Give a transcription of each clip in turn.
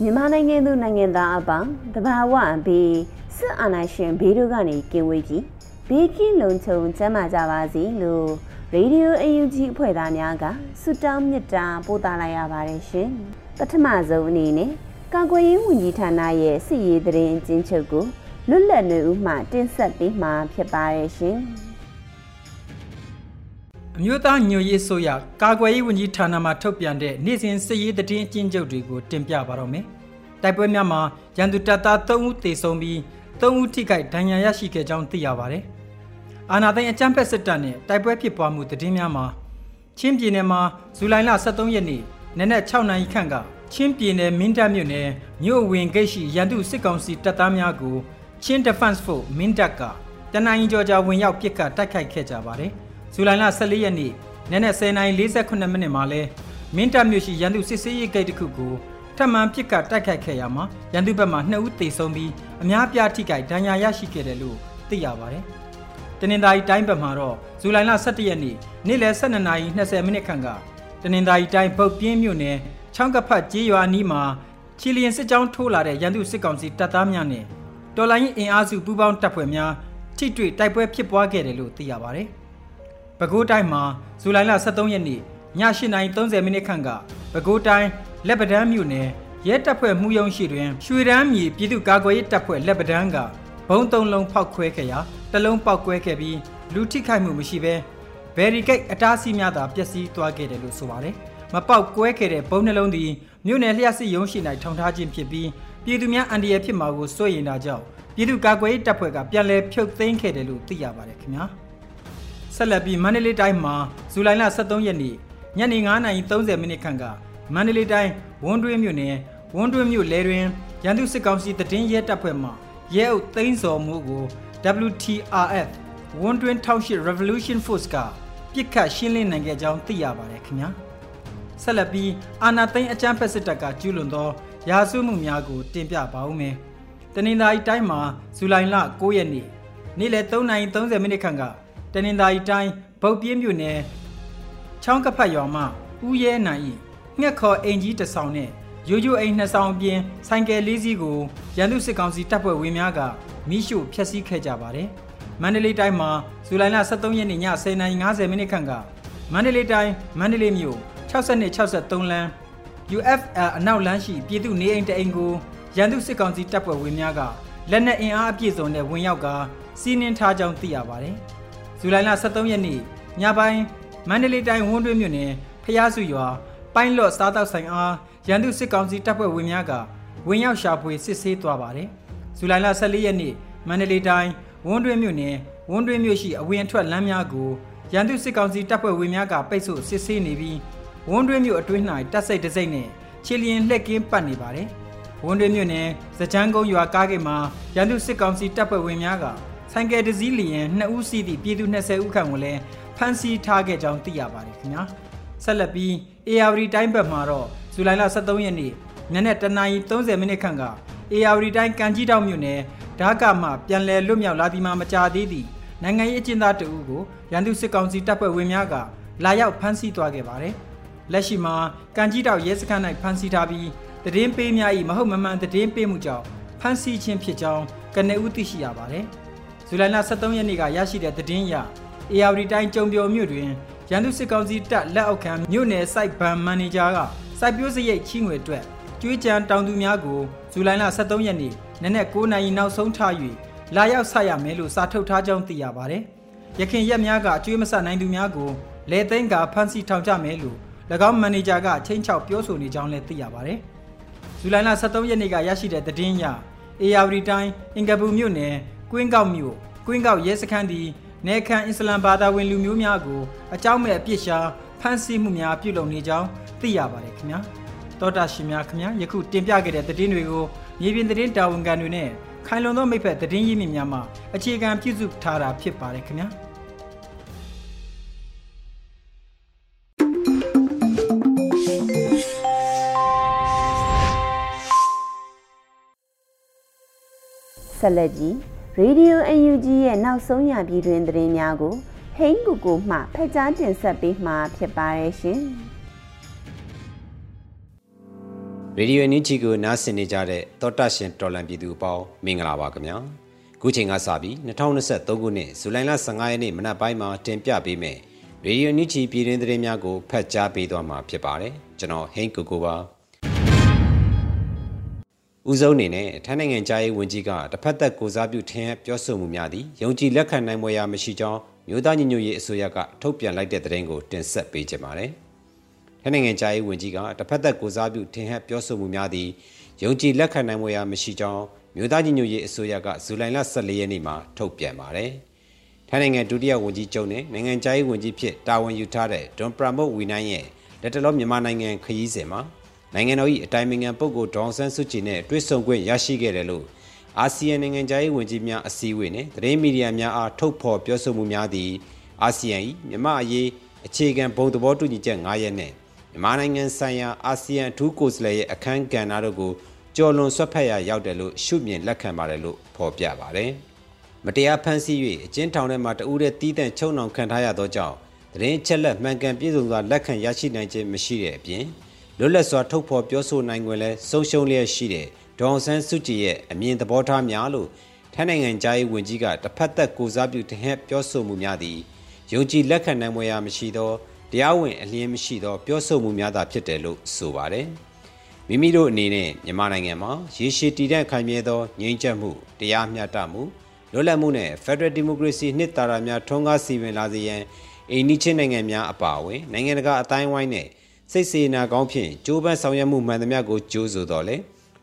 မြန်မာနိုင်ငံသူနိုင်ငံသားအပေါင်းတဘာဝဘီစစ်အာဏာရှင်ဘေးတို့ကနေကင်ဝေးကြီးဘေးကင်းလုံခြုံကျန်းမာကြပါစေလို့ရေဒီယိုအယူဂျီအဖွဲ့သားများကဆုတောင်းမေတ္တာပို့သလိုက်ရပါတယ်ရှင်ပထမဆုံးအနေနဲ့ကာကွယ်ရေးဝန်ကြီးဌာနရဲ့စစ်ရေးသတင်းအချင်းချုပ်ကိုလွတ်လပ်နေဦးမှတင်ဆက်ပေးမှာဖြစ်ပါတယ်ရှင် အမျိုးသားညွရေးဆိုရကာကွယ်ရေးဝန်ကြီးဌာနမှထုတ်ပြန်တဲ့နေ့စဉ်စစ်ရေးသတင်းအကျဉ်းချုပ်တွေကိုတင်ပြပါတော့မယ်။တိုက်ပွဲများမှာရန်သူတပ်သား3ဦးသေဆုံးပြီး3ဦးထိခိုက်ဒဏ်ရာရရှိခဲ့ကြောင်းသိရပါတယ်။အာနာသိန်းအကြမ်းဖက်စစ်တပ်နဲ့တိုက်ပွဲဖြစ်ပွားမှုသတင်းများမှာချင်းပြည်နယ်မှာဇူလိုင်လ23ရက်နေ့နနက်6နာရီခန့်ကချင်းပြည်နယ်မင်းတပ်မြို့နယ်မြို့ဝင်ဂိတ်ရှိရန်သူစစ်ကောင်စီတပ်သားများကိုချင်း Defense Force မင်းတပ်ကတနင်္လာရီကျော်ကြာဝင်ရောက်ပစ်ခတ်တိုက်ခိုက်ခဲ့ကြပါတယ်။ ဇူလိုင်လ14ရက်နေ့နနက်10:48မိနစ်မှာလဲမင်းတပ်မြို့ရှိရန်သူစစ်စေးရေးဂိတ်တစ်ခုကိုထပ်မံပစ်ကတ်တိုက်ခိုက်ခဲ့ရမှာရန်သူဘက်မှ2ဦးသေဆုံးပြီးအများပြားထိခိုက်ဒဏ်ရာရရှိခဲ့တယ်လို့သိရပါတယ်။တနင်္သာရီတိုင်းဘက်မှာတော့ဇူလိုင်လ17ရက်နေ့နေ့လယ်12:20မိနစ်ခန့်ကတနင်္သာရီတိုင်းပုတ်ပြင်းမြို့နယ်ချောင်းကဖတ်ကျေးရွာနီးမှာချီလီယန်စစ်ကြောင်းထိုးလာတဲ့ရန်သူစစ်ကောင်စီတပ်သားများနဲ့တော်လိုင်းအင်အားစုပူးပေါင်းတပ်ဖွဲ့များထိတွေ့တိုက်ပွဲဖြစ်ပွားခဲ့တယ်လို့သိရပါတယ်။ ပဲခူးတိုင်းမှာဇူလိုင်လ23ရက်နေ့ည8:30မိနစ်ခန့်ကပဲခူးတိုင်းလက်ပဒန်းမြို့နယ်ရဲတပ်ဖွဲ့မှုယုံရှိတွင်ရွှေရမ်းမြေပြည်သူ့ကာကွယ်ရေးတပ်ဖွဲ့လက်ပဒန်းကဘုံသုံးလုံးဖောက်ခွဲခဲ့ရာတလုံးပေါက်ကွဲခဲ့ပြီးလူထိခိုက်မှုမရှိဘဲဗယ်ရီဂိတ်အတားစီးများသာပျက်စီးသွားခဲ့တယ်လို့ဆိုပါတယ်။မပေါက်ကွဲခဲ့တဲ့ဘုံနှလုံးသည်မြို့နယ်လျှက်စစ်ရုံးရှိ၌ထောင်ထားခြင်းဖြစ်ပြီးပြည်သူများအန္တရာယ်ဖြစ်မှာကိုစိုးရိမ်တာကြောင့်ပြည်သူ့ကာကွယ်ရေးတပ်ဖွဲ့ကပြန်လည်ဖြုတ်သိမ်းခဲ့တယ်လို့သိရပါတယ်ခင်ဗျာ။ ဆက်လက်ပြီးမန္တလေးတိုင်းမှာဇူလိုင်လ23ရက်နေ့ညနေ9:30မိနစ်ခန့်ကမန္တလေးတိုင်းဝန်းတွင်းမြို့နယ်ဝန်းတွင်းမြို့လဲတွင်ရန်သူစစ်ကောင်စီတည်င်းရဲတပ်ဖွဲ့မှရဲအုပ်သိန်းစော်မှုကို WTRF ဝန်းတွင်း1000 Revolution Force ကပြစ်ခတ်ရှင်းလင်းနိုင်ခဲ့ကြောင်းသိရပါတယ်ခင်ဗျာဆက်လက်ပြီးအာနာသိန်းအကြမ်းဖက်စစ်တပ်ကကျူးလွန်သော ရာဇဝမှုများကို တင်ပြပါဦးမယ်တနင်္သာရီတိုင်းမှာဇူလိုင်လ9ရက်နေ့နေ့လယ်3:30မိနစ်ခန့်က တနင်္သာရီတိုင်းဗုတ်ပြင်းမြို့နယ်ချောင်းကဖတ်ရွာမှဦးရဲနိုင်၏ငှက်ခေါ်အိမ်ကြီးတစ်ဆောင်နဲ့ရိုးရိုးအိမ်နှစ်ဆောင်အပြင်ဆိုင်ကယ်လေးစီးကိုရန်သူစစ်ကောင်စီတပ်ဖွဲ့ဝင်များကမိရှို့ဖျက်ဆီးခဲ့ကြပါတယ်။မန္တလေးတိုင်းမှာဇူလိုင်လ23ရက်နေ့ည10:50မိနစ်ခန့်ကမန္တလေးတိုင်းမန္တလေးမြို့6263လမ်း UFL အနောက်လမ်းရှိပြည်သူနေအိမ်တအိမ်ကိုရန်သူစစ်ကောင်စီတပ်ဖွဲ့ဝင်များကလက်နက်အင်အားအပြည့်စုံနဲ့ဝင်ရောက်ကစီးနင်းထားကြောင်းသိရပါတယ်။ ဇူလိုင်လ23ရက်နေ့ညပိုင်းမန္တလေးတိုင်းဝန်းတွင်းမြို့နယ်ဖျားစုရွာပိုင်းလော့စားတောက်ဆိုင်အားရန်သူစစ်ကောင်စီတပ်ဖွဲ့ဝင်များကဝင်ရောက်ရှာဖွေစစ်ဆေးသွားပါတယ်။ဇူလိုင်လ14ရက်နေ့မန္တလေးတိုင်းဝန်းတွင်းမြို့နယ်ဝန်းတွင်းမြို့ရှိအဝင်အထွက်လမ်းများကိုရန်သူစစ်ကောင်စီတပ်ဖွဲ့ဝင်များကပိတ်ဆို့စစ်ဆေးနေပြီးဝန်းတွင်းမြို့အတွင်း၌တပ်စိတ်တစိမ့်နဲ့ချီလျင်လှက်ကင်းပတ်နေပါတယ်။ဝန်းတွင်းမြို့နယ်စကြမ်းကုန်းရွာကားကိတ်မှာရန်သူစစ်ကောင်စီတပ်ဖွဲ့ဝင်များက ဆိုင်ကယ်တစ်စီးလျင်2ဦးစီးသည့်ပြည်သူ20ဦးခန့်ကိုလည်းဖမ်းဆီးထားခဲ့ကြောင်းသိရပါတယ်ခင်ဗျာဆက်လက်ပြီး AR တိုင်းဘက်မှာတော့ဇူလိုင်လ23ရက်နေ့နနက်တနာရီ30မိနစ်ခန့်က AR တိုင်းကံကြီးတောင်မြို့နယ်ဓာကမှပြန်လည်လွတ်မြောက်လာသည်မှာမကြာသေးသည့်နိုင်ငံရေးအကျဉ်းသားတဦးကိုရန်သူစစ်ကောင်စီတပ်ဖွဲ့ဝင်များကလာရောက်ဖမ်းဆီးသွားခဲ့ပါတယ်လက်ရှိမှာကံကြီးတောင်ရဲစခန်း၌ဖမ်းဆီးထားပြီးတည်င်းပေးများ၏မဟုတ်မမှန်တည်င်းပေးမှုကြောင့်ဖမ်းဆီးခြင်းဖြစ်ကြောင်းကနေဦးသိရှိရပါတယ်။ ဇူလိုင်လ23ရက်နေ့ကရရှိတဲ့သတင်းအရ AR တိုင်းကြုံပြော်မြို့တွင်ရန်သူစစ်ကောင်စီတပ်လက်အောက်ခံမြို့နယ်စိုက်ဘဏ်မန်နေဂျာကစိုက်ပျိုးစရိတ်ချီးငွေအတွက်ကျွေးကြံတောင်သူများကိုဇူလိုင်လ23ရက်နေ့နနက်9:00နာရီနောက်ဆုံးထား၍လာရောက်ဆက်ရမယ်လို့စာထုတ်ထားကြောင်းသိရပါတယ်။ရခင်ရက်များကအကျွေးမဆက်နိုင်သူများကိုလဲသိန်းကဖမ်းဆီးထောင်ချမယ်လို့၎င်းမန်နေဂျာကချင်းချောက်ပြောဆိုနေကြောင်းလည်းသိရပါတယ်။ဇူလိုင်လ23ရက်နေ့ကရရှိတဲ့သတင်းအရအေယာဝတီတိုင်းအင်ကပူမြို့နယ် ကွင်းကောက်မြို့ကွင်းကောက်ရဲစခန်းသည်နေခန့်အစ္စလမ်ဘာသာဝင်လူမျိုးများကိုအကြောင်းမဲ့အပြစ်ရှာဖမ်းဆီးမှုများပြုလုပ်နေကြောင်းသိရပါတယ်ခင်ဗျာတောတာရှင်များခင်ဗျာယခုတင်ပြခဲ့တဲ့သတင်းတွေကိုမြေပြင်သတင်းတာဝန်ခံတွေနဲ့ခိုင်လုံသောမိဖက်သတင်းရင်းမြစ်များမှအခြေခံပြုစုထားတာဖြစ်ပါတယ်ခင်ဗျာဆက်လက်ကြီး Radio UNG ရဲ့နောက်ဆုံးရပြည်တွင်သတင်းများကိုဟိန်းကူကိုမှဖက်ကြားတင်ဆက်ပေးမှာဖြစ်ပါရဲ့ရှင်။ရေဒီယိုအန်ဂျီကိုနားဆင်နေကြတဲ့တောတာရှင်တော်လန်ပြည်သူအပေါင်းမင်္ဂလာပါခင်ဗျာခုချိန်ကစပြီး2023ခုနှစ်ဇူလိုင်လ15ရက်နေ့မနက်ပိုင်းမှာတင်ပြပေးမယ်ရေဒီယိုအန်ဂျီပြည်တွင်သတင်းများကိုဖတ်ကြားပေးသွားမှာဖြစ်ပါတယ်ကျွန်တော်ဟိန်းကိုကိုပါ ဦးဆုံးအနေနဲ့ထိုင်းနိုင်ငံကြားရေးဝန်ကြီးကတစ်ဖက်သက်ကိုစားပြုထင်ပြောဆိုမှုများသည်ယုံကြည်လက်ခံနိုင်မွေရာမရှိကြောင်းမြို့သားညီညွတ်ရေးအစိုးရကထုတ်ပြန်လိုက်တဲ့သတင်းကိုတင်ဆက်ပေးကြပါမယ်။ထိုင်းနိုင်ငံကြားရေးဝန်ကြီးကတစ်ဖက်သက်ကိုစားပြုထင်ဟပ်ပြောဆိုမှုများသည်ယုံကြည်လက်ခံနိုင်မွေရာမရှိကြောင်းမြို့သားညီညွတ်ရေးအစိုးရကဇူလိုင်လ14ရက်နေ့မှာထုတ်ပြန်ပါတယ်။ထိုင်းနိုင်ငံဒုတိယဝန်ကြီးချုပ်နဲ့နိုင်ငံကြားရေးဝန်ကြီးဖြစ်တာဝန်ယူထားတဲ့ဒွန်ပရာမုတ်ဝီနိုင်ရဲ့လက်တလုံးမြန်မာနိုင်ငံခရီးစဉ်မှာ နိုင်ငံတော်၏အတိုင်ပင်ခံပုဂ္ဂိုလ်ဒေါအောင်ဆန်းစုကြည်နဲ့တွေ့ဆုံခွင့်ရရှိခဲ့တယ်လို့အာဆီယံနိုင်ငံသားရေးဝန်ကြီးများအစည်းအဝေးနဲ့သတင်းမီဒီယာများအားထုတ်ဖော်ပြောဆိုမှုများသည်အာဆီယံ၏မြန်မာအရေးအခြေခံဘုံသဘောတူညီချက်9ရက်နဲ့မြန်မာနိုင်ငံဆိုင်ရာအာဆီယံအထူးကိုယ်စားလှယ်ရဲ့အခမ်းကဏ္ဍတို့ကိုကြော်လွန်ဆွတ်ဖက်ရရောက်တယ်လို့ရှုမြင်လက်ခံပါတယ်လို့ဖော်ပြပါတယ်။မတရားဖမ်းဆီး၍အကျဉ်းထောင်ထဲမှာတဦးတည်းတီးတန့်ချုံနှောင်ခံထားရသောကြောင့်သတင်းချက်လက်မှန်ကန်ပြည့်စုံစွာလက်ခံရရှိနိုင်ခြင်းမရှိတဲ့အပြင် လွတ်လပ်စွာထုတ်ဖော်ပြောဆိုနိုင်ခွင့်လဲဆုံးရှုံးလျက်ရှိတဲ့ဒေါအောင်ဆန်းစုကြည်ရဲ့အမြင်သဘောထားများလို့ထိုင်းနိုင်ငံသားရေးဝန်ကြီးကတစ်ဖက်သက်ကိုစားပြုတဟက်ပြောဆိုမှုများသည်ယုံကြည်လက်ခံနိုင်မွေရာမရှိသောတရားဝင်အလင်းမရှိသောပြောဆိုမှုများသာဖြစ်တယ်လို့ဆိုပါတယ်။မိမိတို့အနေနဲ့မြန်မာနိုင်ငံမှာရေရှည်တည်တဲ့ခိုင်မြဲသောငြိမ်းချမ်းမှုတရားမျှတမှုလွတ်လပ်မှုနဲ့ Federal Democracy နှစ်သာရများထွန်းကားစီပင်လာစေရန်အိန္ဒိချင်းနိုင်ငံများအပါအဝင်နိုင်ငံတကာအတိုင်းဝိုင်းနဲ့ စိတ်စေနာကောင်းဖြင့်ကြိုးပမ်းဆောင်ရွက်မှုမှန်သမျှကိုကြိုးဆိုတော်လဲ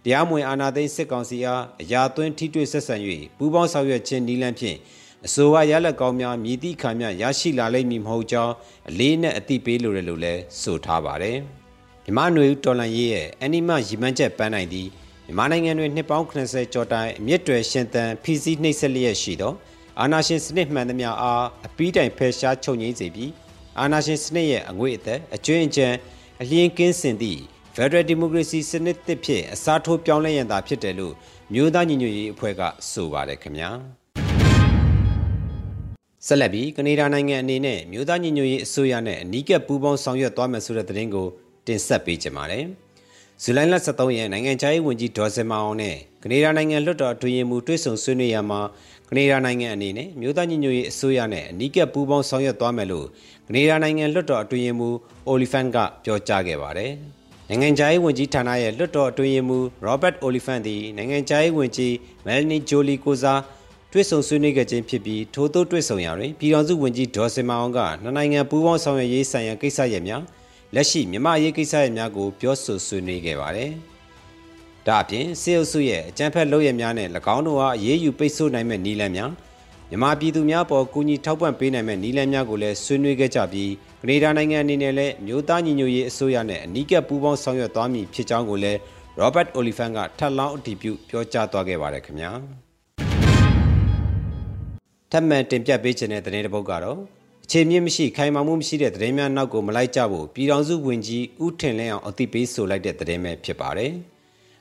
တရားမဝင်အာဏာသိမ်းစစ်ကောင်စီအားအရာသွင်းထိတွေ့ဆက်ဆံ၍ပူးပေါင်းဆောင်ရွက်ခြင်းနည်းလမ်းဖြင့်အဆိုပါရလက်ကောင်းများမြည်သည့်ခါမျှရရှိလာလိမ့်မည်မဟုတ်ကြောင်းအလေးနက်အသိပေးလိုတယ်လို့လည်းဆိုထားပါတယ်။မြမနွေဦးတော်လန်ရေးရဲ့အနိမရီမန်းချက်ပန်းနိုင်သည်မြန်မာနိုင်ငံတွင်နှစ်ပေါင်း80ကျော်တိုင်အမြင့်တွယ်ရှင်သန်ဖီစီနှိမ့်ဆက်လျက်ရှိသောအာနာရှင်စနစ်မှန်သမျှအားအပီးတိုင်ဖယ်ရှားချုပ်ငြိမ်းစေပြီးအာနာရှင်စနစ်ရဲ့အငွေ့အသက်အကျွင်းအကြံ အလျင်းကင်းစင်သည့် Federal Democracy စနစ်သစ်ဖြင့်အစားထိုးပြောင်းလဲရန်သာဖြစ်တယ်လို့မြို့သားညီညွတ်ရေးအဖွဲ့ကဆိုပါတယ်ခင်ဗျာဆက်လက်ပြီးကနေဒါနိုင်ငံအနေနဲ့မြို့သားညီညွတ်ရေးအစိုးရနဲ့အနီးကပ်ပူးပေါင်းဆောင်ရွက်သွားမယ်ဆိုတဲ့သတင်းကိုတင်ဆက်ပေးကြပါမယ် ဇူလိုင်လ23ရက်နိုင်ငံခြားရေးဝန်ကြီးဒေါ်စင်မအောင်နဲ့ကနေဒါနိုင်ငံလွှတ်တော်အတွင်းရေးမှူးတွဲဆုံဆွေးနွေးရမှာကနေဒါနိုင်ငံအနေနဲ့မြို့သားညီညွတ်ရေးအစိုးရနဲ့အနီးကပ်ပူးပေါင်းဆောင်ရွက်သွားမယ်လို့ကနေဒါနိုင်ငံလွှတ်တော်အတွင်းရေးမှူးအိုလီဖန်ကပြောကြားခဲ့ပါတယ်။နိုင်ငံခြားရေးဝန်ကြီးဌာနရဲ့လွှတ်တော်အတွင်းရေးမှူးရောဘတ်အိုလီဖန်သည်နိုင်ငံခြားရေးဝန်ကြီးမဲလ်နီဂျိုလီကိုစားတွဲဆုံဆွေးနွေးခဲ့ခြင်းဖြစ်ပြီးထို့သောတွဲဆုံရာတွင်ပြည်ထောင်စုဝန်ကြီးဒေါ်စင်မအောင်ကနှစ်နိုင်ငံပူးပေါင်းဆောင်ရွက်ရေးဆိုင်ရာကိစ္စရပ်များ လက်ရှိမြန်မာရေးကိစ္စရပ်များကိုပြောဆိုဆွေးနွေးခဲ့ပါတယ်။ဒါအပြင်စေအုပ်စုရဲ့အကြမ်းဖက်လုပ်ရများနဲ့၎င်းတို့အားအရေးယူပိတ်ဆို့နိုင်မဲ့နည်းလမ်းများမြန်မာပြည်သူများပေါ်ကူညီထောက်ပံ့ပေးနိုင်မဲ့နည်းလမ်းများကိုလည်းဆွေးနွေးခဲ့ကြပြီးကနေဒါနိုင်ငံအနေနဲ့လည်းမြို့သားညီညွတ်ရေးအစိုးရနဲ့အနီးကပ်ပူးပေါင်းဆောင်ရွက်သွားမည်ဖြစ်ကြောင်းကိုလည်း Robert Oliphant ကထပ်လောင်းအတည်ပြုပြောကြားသွားခဲ့ပါတယ်ခင်ဗျာထပ်မံတင်ပြပေးခြင်းတဲ့သတင်းတစ်ပုဒ်ကတော့အ ခြေမြင့်မရှိခိုင်မာမှုမရှိတဲ့သတင်းများနောက်ကိုမလိုက်ကြဖို့ပြည်ထောင်စုဝန်ကြီးဦးထင်လင်းအောင်အသိပေးဆိုလိုက်တဲ့သတင်းပဲဖြစ်ပါတယ်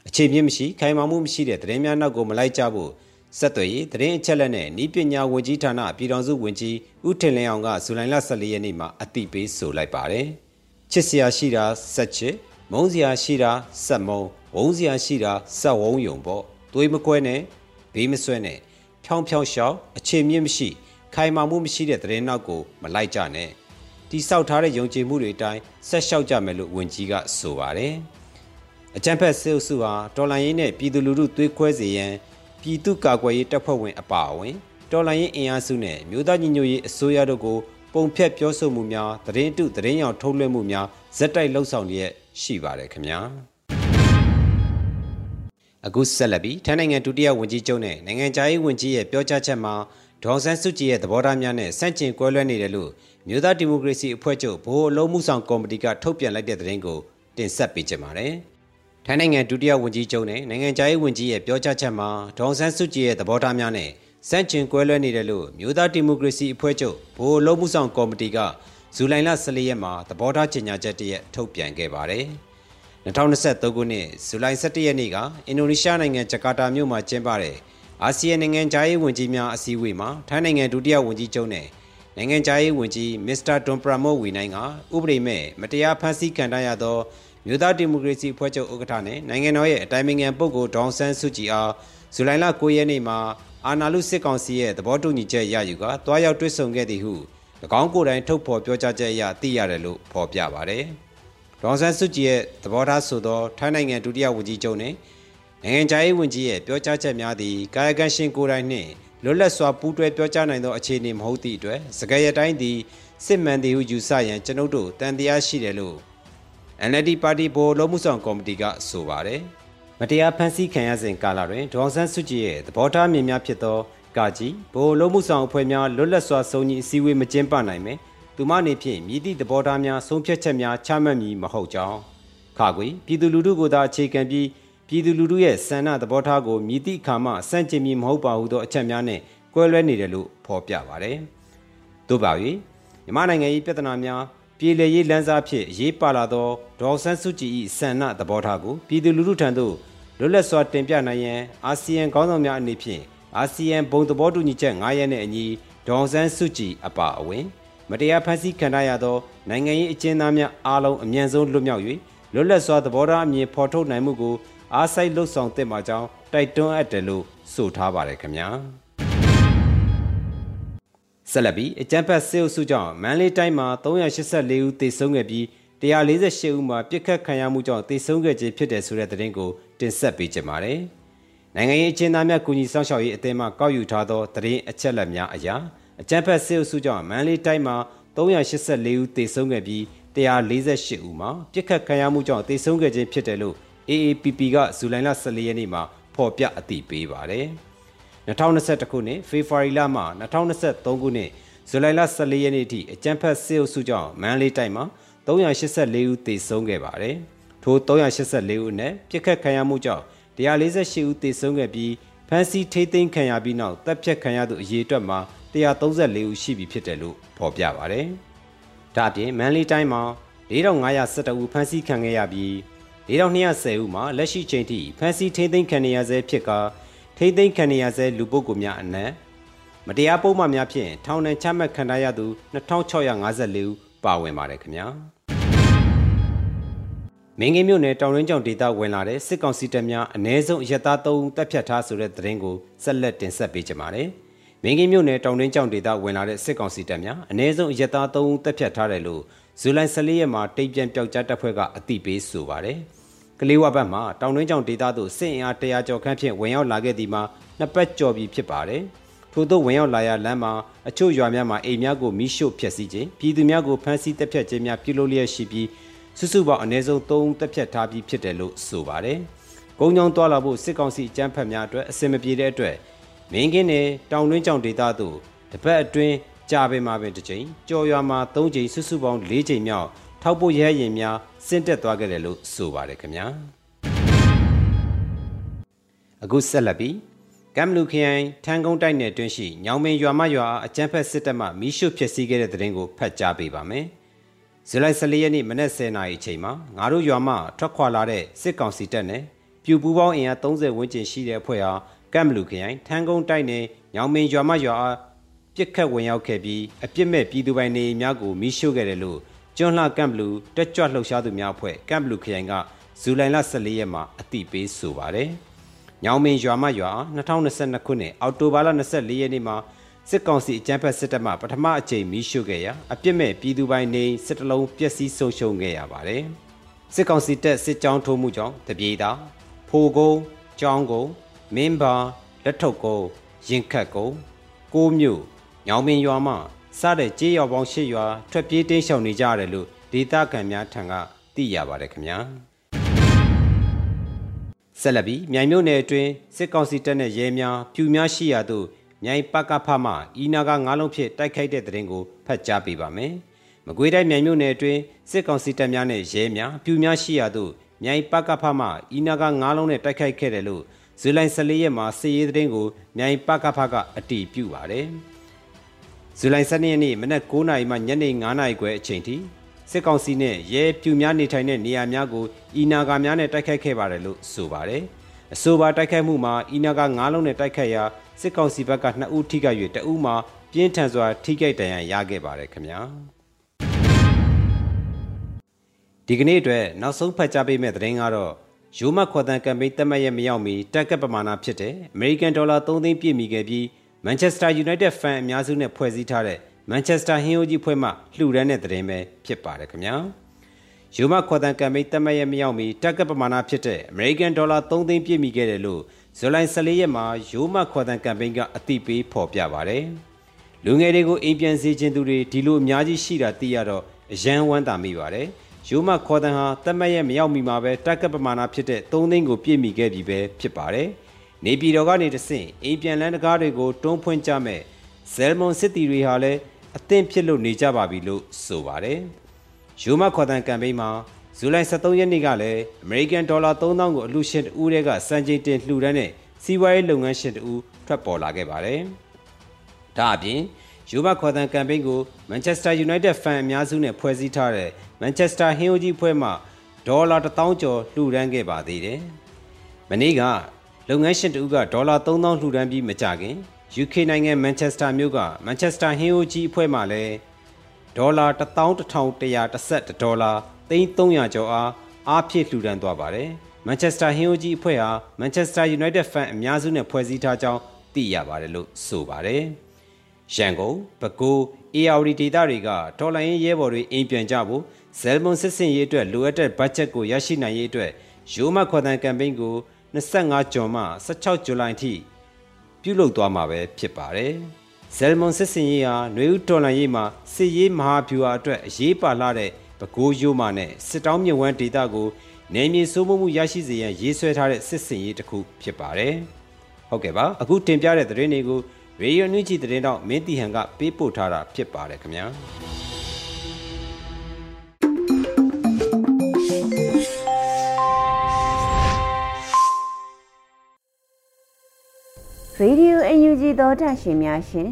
အခြေမြင့်မရှိခိုင်မာမှုမရှိတဲ့သတင်းများနောက်ကိုမလိုက်ကြဖို့ဆက်သွယ်ရေးသတင်းအချက်အလက်နဲ့ဤပညာဝန်ကြီးဌာနပြည်ထောင်စုဝန်ကြီးဦးထင်လင်းအောင်ကဇူလိုင်လ14ရက်နေ့မှာအသိပေးဆိုလိုက်ပါတယ်။ချစ်စရာရှိတာဆက်ချစ်မုန်းစရာရှိတာဆက်မုန်းဝုန်းစရာရှိတာဆက်ဝုန်းယုံပေါ့။သွေးမကွဲနဲ့ဘေးမဆွဲနဲ့ဖြောင်းဖြောင်းရှောက်အခြေမြင့်မရှိ ခိုင်မာမှုမရှိတဲ့သတင်းနောက်ကိုမလိုက်ကြနဲ့တိဆောက်ထားတဲ့ယုံကြည်မှုတွေအတိုင်းဆက်လျှောက်ကြမယ်လို့ဝန်ကြီးကဆိုပါတယ်။အကြံဖက်စစ်အုပ်စုဟာတော်လှန်ရေးနဲ့ပြည်သူလူထုသွေးခွဲစေရန်ပြည်သူ့ကာကွယ်ရေးတပ်ဖွဲ့ဝင်အပါအဝင်တော်လှန်ရေးအင်အားစုနဲ့မြို့သားညီညွတ်ရေးအစိုးရတို့ကိုပုံဖြတ်ပြောဆိုမှုများသတင်းတုသတင်းရောင်ထုတ်လွှင့်မှုများဇက်တိုက်လှုပ်ဆောင်လျက်ရှိပါတယ်ခင်ဗျာအခုဆက်လက်ပြီးထိုင်းနိုင်ငံဒုတိယဝန်ကြီးချုပ်နဲ့နိုင်ငံခြားရေးဝန်ကြီးရဲ့ပြောကြားချက်မှာ ဒေါ်ဆန်းစုကြည်ရဲ့သဘောထားများနဲ့ဆန့်ကျင်ကွဲလွဲနေတယ်လို့မြို့သားဒီမိုကရေစီအဖွဲ့ချုပ်ဗဟိုအလုံးမှုဆောင်ကော်မတီကထုတ်ပြန်လိုက်တဲ့သတင်းကိုတင်ဆက်ပေးကြပါမယ်။ထိုင်းနိုင်ငံဒုတိယဝန်ကြီးချုပ်နဲ့နိုင်ငံခြားရေးဝန်ကြီးရဲ့ပြောကြားချက်မှာဒေါ်ဆန်းစုကြည်ရဲ့သဘောထားများနဲ့စန့်ကျင်ကွဲလွဲနေတယ်လို့မြို့သားဒီမိုကရေစီအဖွဲ့ချုပ်ဗဟိုအလုံးမှုဆောင်ကော်မတီကဇူလိုင်လ14ရက်မှာသဘောထားကြေညာချက်တရက်ထုတ်ပြန်ခဲ့ပါတယ်။2023ခုနှစ်ဇူလိုင်17ရက်နေ့ကအင်ဒိုနီးရှားနိုင်ငံဂျကာတာမြို့မှာကျင်းပတဲ့ အာဆီယံနိုင်ငံခြားရေးဝန်ကြီးများအစည်းအဝေးမှာထိုင်းနိုင်ငံဒုတိယဝန်ကြီးချုပ်နဲ့နိုင်ငံခြားရေးဝန်ကြီးမစ္စတာဒွန်ပရာမို့ဝီနိုင်ကဥပဒေမဲ့မတရားဖမ်းဆီးခံရသောမြို့သားဒီမိုကရေစီအဖွဲ့ချုပ်ဥက္ကဋ္ဌနဲ့နိုင်ငံတော်ရဲ့အတိုင်ပင်ခံပုဂ္ဂိုလ်ဒေါန်ဆန်းစုကြည်အားဇူလိုင်လ9ရက်နေ့မှာအာနာလူစစ်ကောင်စီရဲ့သဘောတူညီချက်ရယူကတွားရောက်တွေ့ဆုံခဲ့သည်ဟု၎င်းကိုယ်တိုင်ထုတ်ဖော်ပြောကြားချက်အရသိရတယ်လို့ဖော်ပြပါတယ်။ဒေါန်ဆန်းစုကြည်ရဲ့သဘောထားဆိုသောထိုင်းနိုင်ငံဒုတိယဝန်ကြီးချုပ်နဲ့ နိုင်ငံခြားရေးဝန်ကြီးရဲ့ပြောကြားချက်များသည်ကာယကံရှင်ကိုယ်တိုင်နှင့်လွတ်လပ်စွာပူးတွဲပြောကြားနိုင်သောအခြေအနေမဟုတ်သည့်အတွက်စကားရတိုင်းသည်စစ်မှန်သည်ဟုယူဆရန်ကျွန်ုပ်တို့တန်တရားရှိတယ်လို့ NLD ပါတီဘောလုံးမှုဆောင်ကော်မတီကဆိုပါတယ်။မတရားဖန်ဆီးခံရစဉ်ကာလတွင်ဒေါန်ဆန်းစုကြည်ရဲ့သဘောထားမြင်များဖြစ်သောကာကြီးဘောလုံးမှုဆောင်အဖွဲ့များလွတ်လပ်စွာစုံညီအစည်းအဝေးမကျင်းပနိုင်မယ်။သူမအနေဖြင့်မြည်သည့်သဘောထားများဆုံးဖြတ်ချက်များချမှတ်မည်မဟုတ်ကြောင်းခါကွေပြည်သူလူထုကိုသာအခြေခံပြီး ပြည်သူလူထုရဲ့ဆန္ဒသဘောထားကိုမြည်သည့်အခါမှစန့်ကျင်မည်မဟုတ်ပါဟုသောအချက်များနဲ့ကွဲလွဲနေတယ်လို့ဖော်ပြပါတယ်။သို့ပါ၍မြန်မာနိုင်ငံ၏ပြဿနာများပြည်လည်ရေးလမ်းစားဖြင့်ရေးပါလာသောဒေါ်ဆန်းစုကြည်၏ဆန္ဒသဘောထားကိုပြည်သူလူထုထံသို့လွတ်လပ်စွာတင်ပြနိုင်ရန်အာဆီယံခေါင်းဆောင်များအနေဖြင့်အာဆီယံဘုံသဘောတူညီချက်9ရက်နှင့်အညီဒေါ်ဆန်းစုကြည်အပါအဝင်မတရားဖန်ဆီးခံရသောနိုင်ငံရေးအကျဉ်းသားများအားလုံးအမြန်ဆုံးလွတ်မြောက်၍လွတ်လပ်စွာသဘောထားအမြင်ဖော်ထုတ်နိုင်မှုကို အားစိုက်လှုပ်ဆောင်သင့်ပါကြောင်းတိုက်တွန်းအပ်တယ်လို့ဆိုထားပါတယ်ခင်ဗျာဆက်လက်ပြီးအကြံဖတ်စေအုပ်စုကြောင့်မန်လေးတိုင်းမှာ384ဦးသေဆုံးခဲ့ပြီး148ဦးမှာပြစ်ခတ်ခံရမှုကြောင့်သေဆုံးခဲ့ခြင်းဖြစ်တယ်ဆိုတဲ့သတင်းကိုတင်ဆက်ပေးကြပါမယ်။နိုင်ငံရေးအကျဉ်းသားများကူညီဆောင်ရှောက်ရေးအသင်းမှကောက်ယူထားသောသတင်းအချက်အလက်များအရာအကြံဖတ်စေအုပ်စုကြောင့်မန်လေးတိုင်းမှာ384ဦးသေဆုံးခဲ့ပြီး148ဦးမှာပြစ်ခတ်ခံရမှုကြောင့်သေဆုံးခဲ့ခြင်းဖြစ်တယ်လို့ AAPP ကဇူလိုင်လ14ရက်နေ့မှာဖော်ပြအသိပေးပါတယ်။2021ခုနှစ်ဖေဖော်ဝါရီလမှ2023ခုနှစ်ဇူလိုင်လ14ရက်နေ့ထိအကြံဖက်စစ်အုပ်စုကြောင့်မန္တလေးတိုင်းမှာ384ဦးသေဆုံးခဲ့ပါတယ်။ထို384ဦးအနက်ပြစ်ခတ်ခံရမှုကြောင့်148ဦးသေဆုံးခဲ့ပြီးဖမ်းဆီးထိသိမ်းခံရပြီးနောက်တပ်ဖြတ်ခံရသူအရေအတွက်မှာ134ဦးရှိပြီဖြစ်တယ်လို့ဖော်ပြပါတယ်။ဒါ့အပြင်မန္တလေးတိုင်းမှာ4512ဦးဖမ်းဆီးခံခဲ့ရပြီး 4210ဦးမှာလက်ရှိချိန်ထိဖမ်းဆီးထိန်းသိမ်းခံနေရဆဲဖြစ်ကာထိန်းသိမ်းခံနေရဆဲလူပုဂ္ဂိုလ်များအနက်မတရားပုံမှန်များဖြင့်ထောင်ဒဏ်ချမှတ်ခံရသူ2654ဦးပါဝင်ပါတယ်ခင်ဗျာမင်းကင်းမြို့နယ်တောင်ရင်းကျောင်းဒေသဝင်လာတဲ့စစ်ကောင်စီတပ်များအ ਨੇ ဆုံးရက်သား3ဦးတပ်ဖြတ်ထားဆိုတဲ့သတင်းကိုဆက်လက်တင်ဆက်ပေးကြပါမယ်။မင်းကင်းမြို့နယ်တောင်ရင်းကျောင်းဒေသဝင်လာတဲ့စစ်ကောင်စီတပ်များအ ਨੇ ဆုံးရက်သား3ဦးတပ်ဖြတ်ထားတယ်လို့ ဇူလိုင်14ရက်မှာတိတ်ပြန်ပျောက်ကြားတပ်ဖွဲ့ကအသိပေးဆိုပါတယ်။ကလေးဝဘတ်မှာတောင်တွင်းကျောင်းဒေသသို့စစ်အင်အား100ကျော်ခန့်ဖြင့်ဝင်ရောက်လာခဲ့သည်မှာနှစ်ပတ်ကျော်ပြီဖြစ်ပါတယ်။ထို့သောဝင်ရောက်လာရလမ်းမှာအချို့ရွာများမှာအိမ်များကိုမိရှို့ဖျက်ဆီးခြင်းပြည်သူများကိုဖမ်းဆီးတပ်ဖြတ်ခြင်းများပြုလုပ်လျက်ရှိပြီးစုစုပေါင်းအနည်းဆုံး3ဦးတပ်ဖြတ်ထားပြီးဖြစ်တယ်လို့ဆိုပါတယ်။ကုန်းကြောင်းတွာလာဖို့စစ်ကောင်စီအကြမ်းဖက်များအတွက်အစင်မပြေတဲ့အတွက်မင်းကင်းနယ်တောင်တွင်းကျောင်းဒေသသို့တပတ်အတွင်း ကြာပင်မှာပင်တစ်ချိန်ကြော်ရွာမှာ၃ချိန်စုစုပေါင်း၄ချိန်မြောက်ထောက်ပို့ရဲရင်များဆင့်တက်သွားခဲ့တယ်လို့ဆိုပါတယ်ခင်ဗျာအခုဆက်လက်ပြီးကမ်လူခရိုင်ထန်းကုန်းတိုက်နယ်တွင်းရှိညောင်ပင်ရွာမရွာအကျန်းဖက်စစ်တပ်မှမီးရှို့ဖျက်ဆီးခဲ့တဲ့တဲ့ရင်ကိုဖတ်ကြားပေးပါမယ်ဇူလိုင်14ရက်နေ့မနက်10:00နာရီအချိန်မှာငါတို့ရွာမှထွက်ခွာလာတဲ့စစ်ကောင်စီတပ်နဲ့ပြူပူပေါင်းအင်အား30ဝန်းကျင်ရှိတဲ့အဖွဲ့ဟာကမ်လူခရိုင်ထန်းကုန်းတိုက်နယ်ညောင်ပင်ရွာမရွာ ပြစ်ခတ်ဝင်ရောက်ခဲ့ပြီးအပြစ်မဲ့ပြည်သူပိုင်နေများကိုမိရှို့ခဲ့တယ်လို့ကျွန်းလှကမ်ဘလူးတက်ကြွလှုပ်ရှားသူများအဖွဲ့ကမ်ဘလူးခရိုင်ကဇူလိုင်လ14ရက်မှာအတိပေးဆိုပါတယ်။ညောင်မင်းရွာမရွာ2022ခုနှစ်အောက်တိုဘာလ24ရက်နေ့မှာစစ်ကောင်စီအကြမ်းဖက်စစ်တပ်မှပထမအကြိမ်မီးရှို့ခဲ့ရာအပြစ်မဲ့ပြည်သူပိုင်းနေစစ်တလုံးပျက်စီးဆုံးရှုံးခဲ့ရပါတယ်။စစ်ကောင်စီတပ်စစ်ကြောင်းထိုးမှုကြောင့်တပြေတာဖိုကုန်းကျောင်းကုန်းမင်းပါလက်ထုပ်ကုန်းရင်ခတ်ကုန်းကိုးမြို့ ညောင်ပင်ရွာမှစတဲ့ကြေးရွာပေါင်း၈ရွာထွက်ပြေးတိမ်းရှောင်နေကြရတယ်လို့ဒေသခံများထံကသိရပါတယ်ခင်ဗျာဆက်လက်ပြီးမြိုင်မြို့နယ်အတွင်းစစ်ကောင်စီတပ်နဲ့ရဲများပြူများရှိရာသို့မြိုင်ပကဖမှဤနာကငါးလုံးဖြင့်တိုက်ခိုက်တဲ့တဲ့ရင်ကိုဖတ်ကြားပေးပါမယ်။မကွေးတိုင်းမြိုင်မြို့နယ်အတွင်းစစ်ကောင်စီတပ်များနဲ့ရဲများပြူများရှိရာသို့မြိုင်ပကဖမှဤနာကငါးလုံးနဲ့တိုက်ခိုက်ခဲ့တယ်လို့ဇူလိုင်14ရက်မှာစစ်ရေးသတင်းကိုမြိုင်ပကဖကအတည်ပြုပါတယ်။ ဇူလိုင်12ရက်နေ့မနက်9:00နာရီမှညနေ9:00နာရီခွဲအချိန်ထိစစ်ကောင်စီနဲ့ရဲပြူများနေထိုင်တဲ့နေရာများကိုဤနာဂါများနဲ့တိုက်ခိုက်ခဲ့ပါတယ်လို့ဆိုပါတယ်။အဆိုပါတိုက်ခိုက်မှုမှာဤနာဂါ9လုံးနဲ့တိုက်ခိုက်ရာစစ်ကောင်စီဘက်က2ဦးထိခိုက်၍တဦးမှာပြင်းထန်စွာထိခိုက်ဒဏ်ရာရခဲ့ပါတယ်ခင်ဗျာ။ဒီကနေ့အတွက်နောက်ဆုံးဖတ်ကြားပေးမယ့်သတင်းကတော့ရိုးမခေါ်တန်ကမ်ပိန်းတက်မှတ်ရမရောက်မီတက်ကပ်ပမာဏဖြစ်တဲ့ American Dollar 3သိန်းပြည့်မီခဲ့ပြီး Manchester United fan အများစုနဲ့ဖွဲ့စည်းထားတဲ့မန်ချက်စတာဟင်းယိုကြီးဖွဲ့မှလှူဒန်းတဲ့သတင်းပဲဖြစ်ပါတယ်ခင်ဗျာယူမခေါ်တန်ကမ်ပိန်းတက်မရမရောက်မီတက်ကပ်ပမာဏဖြစ်တဲ့ American Dollar 3သိန်းပြည့်မီခဲ့တယ်လို့ဇူလိုင်14ရက်မှာယူမခေါ်တန်ကမ်ပိန်းကအသိပေးဖော်ပြပါတယ်လူငယ်တွေကိုအိမ်ပြန်စေခြင်းသူတွေဒီလိုအများကြီးရှိတာသိရတော့အယံဝမ်းသာမိပါတယ်ယူမခေါ်တန်ဟာတက်မရက်မရောက်မီမှာပဲတက်ကပ်ပမာဏဖြစ်တဲ့3သိန်းကိုပြည့်မီခဲ့ပြီပဲဖြစ်ပါတယ် နေပြည်တော်ကနေတဆင့်အိမ်ပြန်လန်းတကားတွေကိုတွန်းဖွင့်ကြမဲ့ဇယ်မွန်စစ်တီတွေဟာလည်းအသင့်ဖြစ်လို့နေကြပါပြီလို့ဆိုပါတယ်။ယူမခေါ်တန်ကမ်ပိန်းမှာဇူလိုင်23ရက်နေ့ကလည်း American Dollar 3000ကိုအလူရှင်တဦးတွေကစံချိန်တင်လှူဒန်းတဲ့စီးပွားရေးလုပ်ငန်းရှင်တဦးထွက်ပေါ်လာခဲ့ပါတယ်။ဒါအပြင်ယူမခေါ်တန်ကမ်ပိန်းကို Manchester United fan အများစုနဲ့ဖွဲ့စည်းထားတဲ့ Manchester ဟင်းအိုကြီးဖွဲ့မှဒေါ်လာ1000ကျော်လှူဒန်းခဲ့ပါသေးတယ်။မနေ့က လုပ်ငန်းရှင်တဦးကဒေါ်လာ3000လှူဒန်းပြီးမကြခင် UK နိုင်ငံမန်ချက်စတာမြို့ကမန်ချက်စတာဟင်းအိုကြီးအဖွဲ့မှလည်းဒေါ်လာ11130ဒေါ်လာ3300ကျော်အားအားဖြည့်လှူဒန်းသွားပါတယ်။မန်ချက်စတာဟင်းအိုကြီးအဖွဲ့ဟာမန်ချက်စတာယူနိုက်တက်ဖန်အများစုနဲ့ဖွဲ့စည်းထားကြောင်းသိရပါတယ်လို့ဆိုပါတယ်။ရန်ကုန်၊ပဲခူး၊ AR ဒေသတွေကဒေါ်လာရင်းရဲဘော်တွေအိမ်ပြန်ကြဖို့ဇယ်မွန်စစ်စင်ရေးအတွက်လိုအပ်တဲ့ဘတ်ဂျက်ကိုရရှိနိုင်ရေးအတွက်ရိုးမခေါ်တန်ကမ်ပိန်းကို 25ဂျွန်မှ16ဇူလိုင်ထိပြုလုပ်သွားမှာပဲဖြစ်ပါတယ်။ဇယ်မွန်စစ်စင်ရေးဟာຫນွေဦးတော်လန်ရေးမှာစစ်ရေးမဟာဗျူဟာအတွက်အရေးပါလာတဲ့ပဲခူးရိုးမာနဲ့စစ်တောင်းမြဝန်းဒေသကိုနေမြေစိုးမိုးမှုရရှိစေရန်ရေးဆွဲထားတဲ့စစ်စင်ရေးတစ်ခုဖြစ်ပါတယ်။ဟုတ်ကဲ့ပါအခုတင်ပြတဲ့သတင်းတွေကိုရေဒီယိုနူးချီသတင်းတော့မင်းတီဟန်ကပေးပို့ထားတာဖြစ်ပါတယ်ခင်ဗျာ။ ရေဒီယိုအယူဂျီသောတာရှင်များရှင်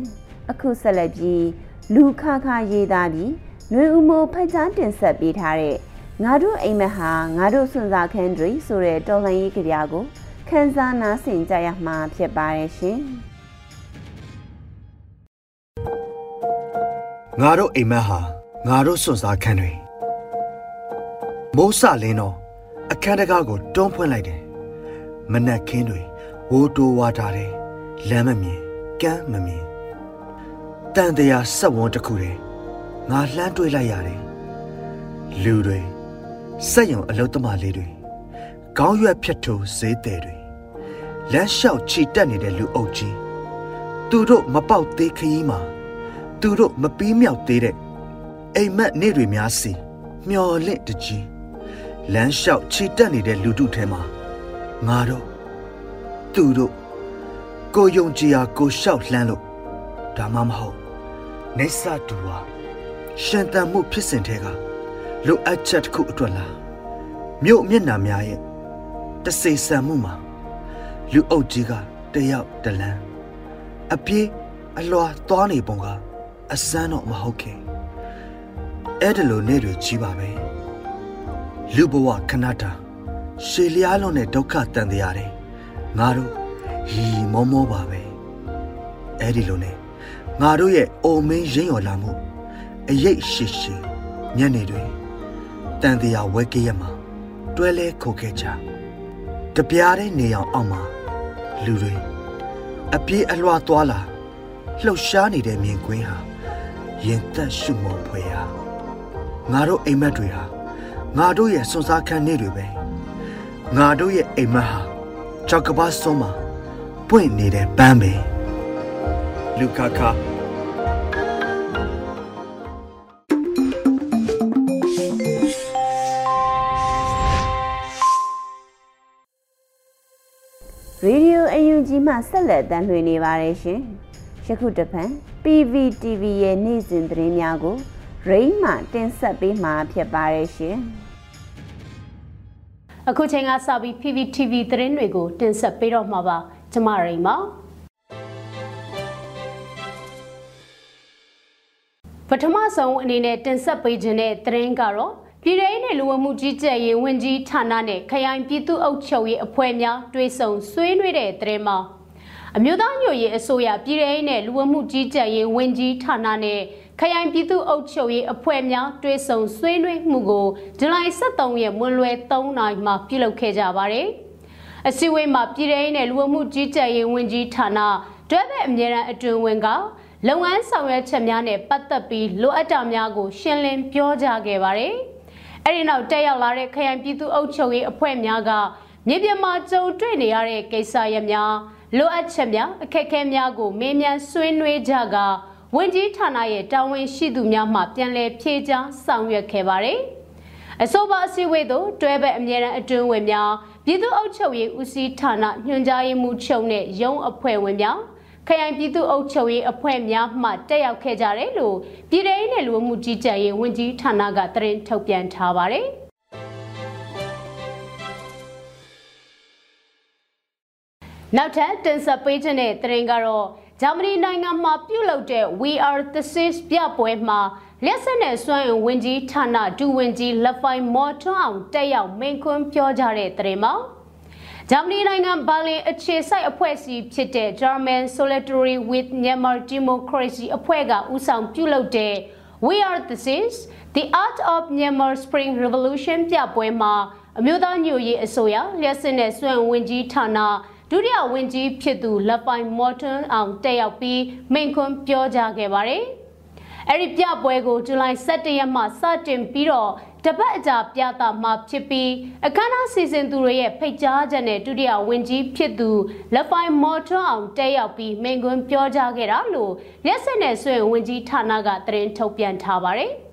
အခုဆက်လက်ပြီးလူခခရေးသားပြီးຫນွေဦးမိုးဖတ်ကြားတင်ဆက်ပေးထားတဲ့ငါတို့အိမ်မက်ဟာငါတို့စွန့်စားခန်းတွေဆိုတဲ့တော်လှန်ရေးကြပြကိုခန်းစားနားဆင်ကြရမှာဖြစ်ပါတယ်ရှင်ငါတို့အိမ်မက်ဟာငါတို့စွန့်စားခန်းတွေမိုးစလင်းတော့အခန်းတကားကိုတွန်းဖွင့်လိုက်တယ်မနက်ခင်းတွေဝိုးတိုးဝါထားတယ် လမ်းမမြင်ကမ်းမမြင်တန်တရာဆက်ဝန်းတစ်ခုတည်းငါလှမ်းတွေးလိုက်ရတယ်လူတွေစက်ရုံအလုတ်သမားလေးတွေခေါင်းရွက်ဖြတ်ထိုးဈေးတယ်တွေလမ်းလျှောက်ခြိတက်နေတဲ့လူအုပ်ကြီးသူတို့မပေါက်သေးခရီးမှာသူတို့မပြီးမြောက်သေးတဲ့အိမ်မက်နေတွေများစီမျော်လင့်တကြီးလမ်းလျှောက်ခြိတက်နေတဲ့လူတို့ထဲမှာငါတို့သူတို့ ကိုယုံကြည်ရာကိုလျှောက်လှမ်းလို့ဒါမှမဟုတ်နေဆာတူဟာရှင်တန်မှုဖြစ်စဉ်ထဲကလိုအပ်ချက်တစ်ခုအတွက်လားမြို့မျက်နှာများရဲ့တစေဆန်မှုမှာလူအုပ်ကြီးကတယောက်တလန်းအပြေးအလွာသွားနေပုံကအစမ်းတော့မဟုတ်ခင်အဲ့ဒါလိုနေ့တွေကြီးပါပဲလူဘဝခဏတာရှေလျားလုံးနဲ့ဒုက္ခတန်တရားတယ်ငါတို့ ဟီမောမောပါပဲအဲ့ဒီလိုနဲ့ငါတို့ရဲ့အိုမင်းရင်းရော်လာမှုအရေးရှိရှိညနေတွေတန်တရားဝဲကရမှာတွဲလဲခုတ်ခဲ့ကြတပြားတဲ့နေအောင်အောက်မှာလူတွေအပြေးအလွှာသွားလာလှုပ်ရှားနေတဲ့မြင်ကွင်းဟာရင်သက်ရှုမောဖွယ်ရာငါတို့အိမ်မက်တွေဟာငါတို့ရဲ့စွန်စားခန်းနေတွေပဲငါတို့ရဲ့အိမ်မက်ဟာကြောက်ကပါစုံးမှာ ပွင့်နေတဲ့ပန်းပဲလူခခရေဒီယိုအယူကြီးမှဆက်လက်တမ်းလွှင့်နေပါတယ်ရှင်ယခုတပံ PVTV ရဲ့နေ့စဉ်သတင်းများကို ရိမ့်မှတင်ဆက်ပေးမှာဖြစ်ပါတယ်ရှင်အခုချိန်ကစပြီး PVTV သတင်းတွေကိုတင်ဆက်ပေးတော့မှာပါ ကျမရိမ့်ပါပထမဆုံးအနေနဲ့တင်ဆက်ပေးခြင်းတဲ့သတင်းကတော့ပြည်ထောင်နဲ့လူဝမှုကြီးကြပ်ရေးဝန်ကြီးဌာနနဲ့ခရိုင်ပြည်သူ့အုပ်ချုပ်ရေးအဖွဲ့များတွဲဆုံဆွေးနွေးတဲ့သတင်းမှာအမျိုးသားညွရေးအစိုးရပြည်ထောင်နဲ့လူဝမှုကြီးကြပ်ရေးဝန်ကြီးဌာနနဲ့ခရိုင်ပြည်သူ့အုပ်ချုပ်ရေးအဖွဲ့များတွဲဆုံဆွေးနွေးမှုကိုဇူလိုင်23ရက်မွန်းလွဲ3နာရီမှာပြုလုပ်ခဲ့ကြပါတယ်။ အစည်းအဝေးမှာပြည်ထောင်နဲ့လူဝမှုကြီးကြပ်ရေးဝန်ကြီးဌာနတွဲဘက်အမြဲတမ်းအတွင်ဝင်ကလုပ်ငန်းဆောင်ရွက်ချက်များနဲ့ပတ်သက်ပြီးလိုအပ်တာများကို ရှင်းလင်းပြောကြားခဲ့ပါတယ်။အဲဒီနောက်တက်ရောက်လာတဲ့ခရိုင်ပြည်သူ့အုပ်ချုပ်ရေးအဖွဲ့များကမြေပြင်မှာကြုံတွေ့နေရတဲ့ကိစ္စရပ်များလိုအပ်ချက်များအခက်အခဲများကိုမေးမြန်းဆွေးနွေးကြကဝန်ကြီးဌာနရဲ့တာဝန်ရှိသူများမှပြန်လည်ဖြေကြားဆောင်ရွက်ခဲ့ပါတယ်။အဆိုပါအစည်းအဝေးသို့တွဲဘက်အမြဲတမ်းအတွင်းဝင်များ ပြည်သူ့အုပ်ချုပ်ရေးဦးစီးဌာနညွှန်ကြားရေးမှူးချုပ်နဲ့ရုံးအဖွဲ့ဝင်များခရိုင်ပြည်သူ့အုပ်ချုပ်ရေးအဖွဲ့များမှတက်ရောက်ခဲ့ကြတယ်လို့ပြည်ထောင်နဲ့လူမှုကြီးကြပ်ရေးဝန်ကြီးဌာနကသတင်းထုတ်ပြန်ထားပါတယ်။နောက်ထပ်တင်ဆက်ပေးခြင်းတဲ့သတင်းကတော့ ဂျာမနီနိုင်ငံမှာပြုလုပ်တဲ့ We Are the Six ပြပွဲမှာလက်ဆက်နဲ့စွမ်းအင်ဝင်ကြီးဌာနဒူဝင်ကြီးလက်ဖိုင်မော်ထွန်းအောင်တက်ရောက်မိန့်ခွန်းပြောကြတဲ့သတင်းမှာဂျာမနီနိုင်ငံဘာလင်အခြေစိုက်အဖွဲ့အစည်းဖြစ်တဲ့ German Solidarity with Myanmar Democracy အဖွဲ့ကဦးဆောင်ပြုလုပ်တဲ့ We Are the Six The Art of Myanmar Spring Revolution ပြပွဲမှာအမျိုးသားညွရေးအစိုးရလက်စစ်နဲ့စွမ်းဝင်ကြီးဌာန ဒုတိယဝန်ကြီးဖြစ်သူလက်ပိုင်မော်တွန်အောင်တက်ရောက်ပြီးမိန့်ခွန်းပြောကြားခဲ့ပါတယ်။အဲ့ဒီပြပွဲကိုဇူလိုင်17ရက်မှစတင်ပြီးတော့တပတ်အကြာပြသမှာဖြစ်ပြီးအခမ်းအနားစီစဉ်သူတွေရဲ့ဖိတ်ကြားချက်နဲ့ဒုတိယဝန်ကြီးဖြစ်သူလက်ပိုင်မော်ထွန်းအောင်တက်ရောက်ပြီးမိန့်ခွန်းပြောကြားခဲ့တာလို့လက်ဆက်နဲ့ဆွေဝန်ကြီးဌာနကသတင်းထုတ်ပြန်ထားပါတယ်။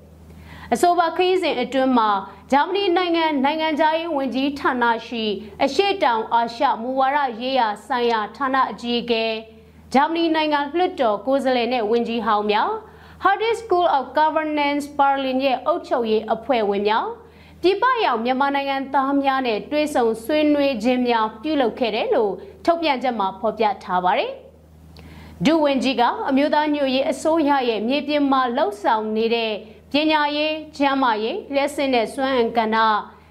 အဆိုပါခရီးစဉ်အတွင်းမှာဂျာမနီနိုင်ငံနိုင်ငံခြားရေးဝန်ကြီးဌာနရှိအရှေ့တောင်အာရှမူဝါဒရေးရာဆိုင်ရာဌာနအကြီးအကဲဂျာမနီနိုင်ငံလွှတ်တော်ကိုယ်စားလှယ်နဲ့ဝန်ကြီးဟောင်းများ Harvard School of Governance Berlin ရဲ့အုပ်ချုပ်ရေးအဖွဲ့ဝင်များပြည်ပရောက်မြန်မာနိုင်ငံသားများနဲ့တွဲဆုံဆွေးနွေးခြင်းများပြုလုပ်ခဲ့တယ်လို့ထုတ်ပြန်ချက်မှာဖော်ပြထားပါတယ်။ဒူဝင်ကြီးကအမျိုးသားညွရေးအစိုးရရဲ့မြေပြင်မှာလှုပ်ဆောင်နေတဲ့ ပညာရေး၊ကျန်းမာရေး၊လက်ဆင့်နဲ့စွမ်းအင်ကဏ္ဍ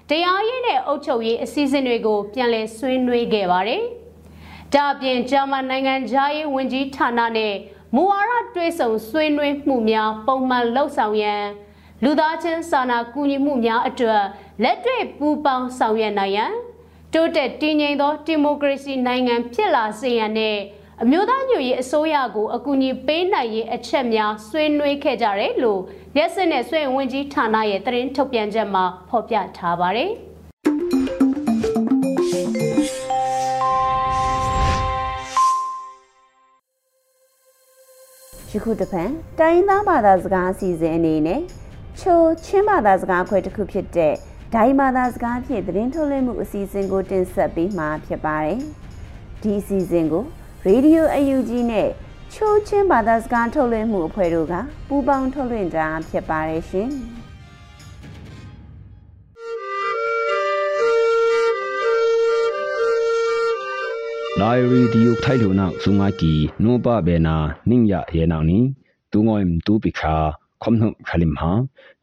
တရားရေးနဲ့အုပ်ချုပ်ရေးအစည်းအဝေးတွေကိုပြန်လည်ဆွေးနွေးခဲ့ပါတယ်။ဒါအပြင်ဂျာမန်နိုင်ငံသားရေးဝန်ကြီးဌာနနဲ့မူဝါဒတွဲဆုံဆွေးနွေးမှုများပုံမှန်လှုပ်ဆောင်ရန်လူသားချင်းစာနာကူညီမှုများအတွက်လက်တွေ့ပူးပေါင်းဆောင်ရွက်နိုင်ရန်တိုးတက်တည်ငြိမ်သောဒီမိုကရေစီနိုင်ငံဖြစ်လာစေရန်နဲ့ အမျိုးသားညွရေးအစိုးရကိုအကူအညီပေးနိုင်ရေးအချက်များဆွေးနွေးခဲ့ကြတယ်လို့ရက်စစ်နဲ့ဆွေဝင်ကြီးဌာနရဲ့သတင်းထုတ်ပြန်ချက်မှာဖော်ပြထားပါတယ်။ယခုတပံတိုင်းသားဘာသာစကားအစီအစဉ်အနေနဲ့ချိုချင်းဘာသာစကားခွဲတစ်ခုဖြစ်တဲ့ဒိုင်ဘာသာစကားဖြင့်သတင်းထုတ်လွှင့်မှုအစီအစဉ်ကိုတင်ဆက်ပေးမှာဖြစ်ပါတယ်။ဒီအစီအစဉ်ကို ရေဒီယိုအယူကြီးနဲ့ချိုးချင်းဘာသာစကားထုတ်လွှင့်မှုအဖွဲ့တို့ကပူးပေါင်းထုတ်လွှင့်တာဖြစ်ပါတယ်ရှင်။လာရီဒီယိုထိုင်လူနာစုငါကီနိုပါဘေနာနင်းရယေနာနီတူငွိုင်တူပိခါခွန်နှုခလိမဟာ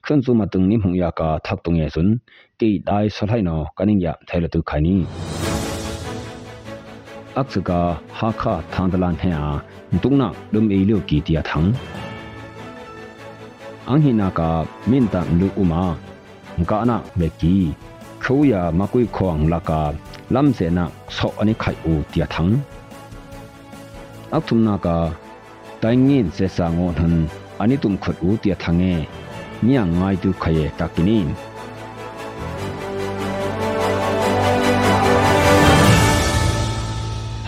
ခွန်စုမတုံနိမှုယာကာသက်တုံယေဆွန်းကေဒိုင်ဆလိုင်နောကနင်းရထဲလတုခိုင်နီ aksuka hakha thangdalan hea tungna lum eilo ki tia thang anghina ka minta lu uma ka na meki khoya makui khowang laka lamse na so ani khai u tia thang akthumna ka taingin se sa ngon hun ani tum khot u tia thange nya ngai tu khaye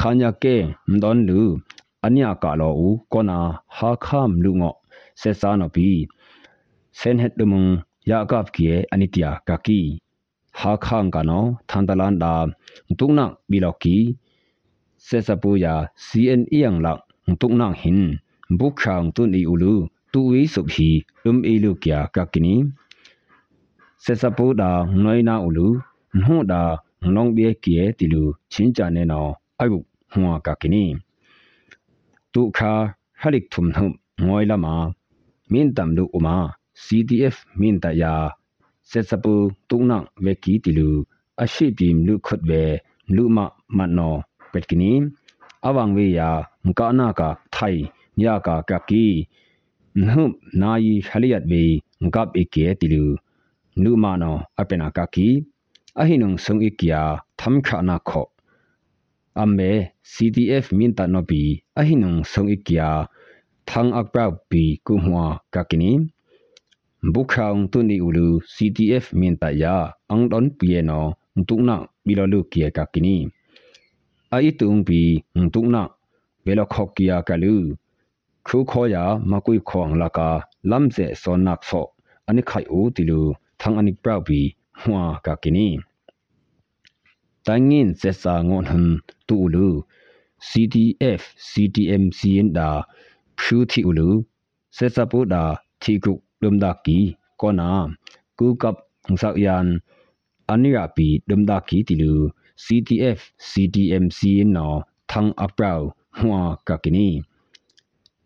ntukna dum lu se sa da khuk thi u lu sen het phu mpui kya yan tong ak lup da ania o tilu chin cha ne no tu kha akom hu pung thang ak pra hwa ka kini se sa pu da khu lu khanya ke mdon lu ania ka lo u kona ha kham lu ngo se sa no pi sen het dumung ya kap kie anitia ka ki ha khang ka no thandalan da tung na bi lo ki se sa pu ya cn yang lak tung na hin bu khang tu ni ulu tu wi sup hi lum e lu kya ka kini se sa pu da noi na ulu nhu da nong bie kie ti lu chin cha ne no ai bu hwa ka kini tu kha halik thum thum ngoi lama min tam lu uma CDF min ta ya set sapu tungna ve ki tilu ashi pim lu khot ve lu ma man no pet kini awang ve ya mka na ka thai nya ka ka ki nhu na yi haliyat ve ngap ike tilu lu ma no apena ka ki ahinung sung ikya tham kha na kho amme CDF min ta no bi ahinung sung ikya thang akpa bi ku hwa ka kini bukhang tu ni ulu CTF min ta ya ang don pie no ntukna bilolu kia ka kini ai tung pi ntukna belo khok kia ka lu khu kho ya makui khong la ka lam se so nak so ani khai u ti lu thang ani prau pi hwa ka kini tangin se sa ngon hun tu ulu CTF CTM sin da phu thi ulu se sa pu da thi ku dum da ki ko na ku kap sak yan ania pi dum da ki ti lu CTF CTMC no thang aprau hwa ka kini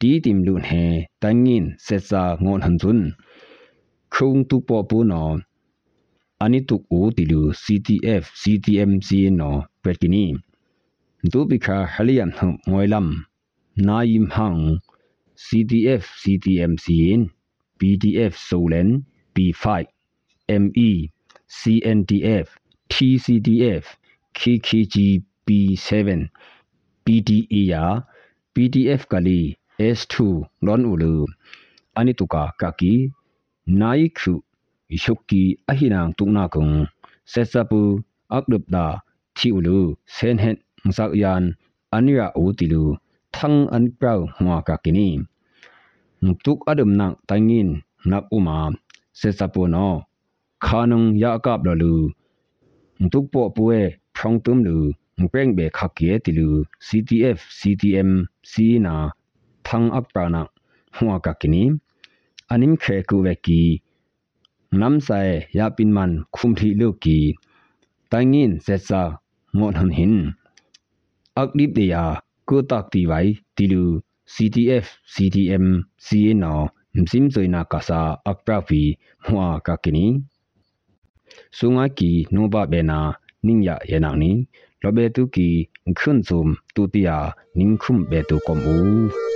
ti tim lu he tangin se sa ngon han chun khung tu po pu no ani tu u ti lu CTF CTMC no pet kini du bi kha haliam ngoi lam na yim hang CTF CTMC in PDF Solen B5 ME CNDF TCDF KKG B7 PDE ya PDF kali S2 non ulu anituka kaki naikhu ishokki ahinang tukna kung setsapu akdupda thi ulu senhet ngsak yan ania utilu thang anprau hwa kakini tuk adum nak tangin nak uma se sapo no khanung ya kap lo lu tuk po puwe phong tum lu ngreng be khakye ti lu CTF CTM C na thang ak pra na hwa ka kini anim khe ku ve ki nam sai ya pin man khum thi lu ki tangin se sa ngon han hin ak dip de ya ko tak ti bai ti lu CTF CTM CA no msim zoina kasa akprafi hwa ka kini sunga ki no ba be na ningya ye na ni lobe tu ki khun zum tu tia ning khum be tu kom u ဒီကနေ့က